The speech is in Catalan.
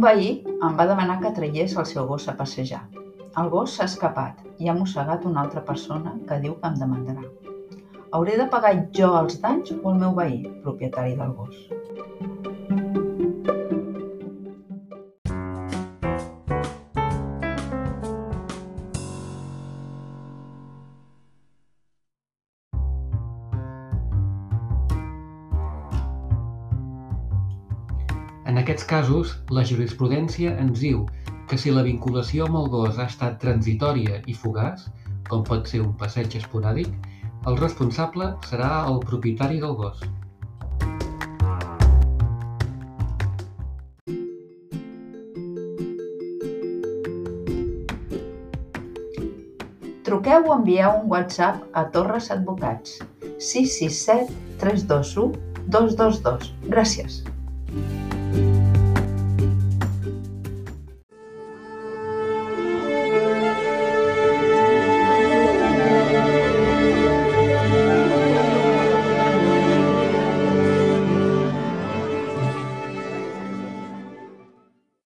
veí em va demanar que traiés el seu gos a passejar. El gos s'ha escapat i ha mossegat una altra persona que diu que em demandarà. Hauré de pagar jo els danys o el meu veí, propietari del gos? En aquests casos, la jurisprudència ens diu que si la vinculació amb el gos ha estat transitòria i fugaç, com pot ser un passeig esporàdic, el responsable serà el propietari del gos. Truqueu o envieu un WhatsApp a Torres Advocats 667 321 222. Gràcies. Bye.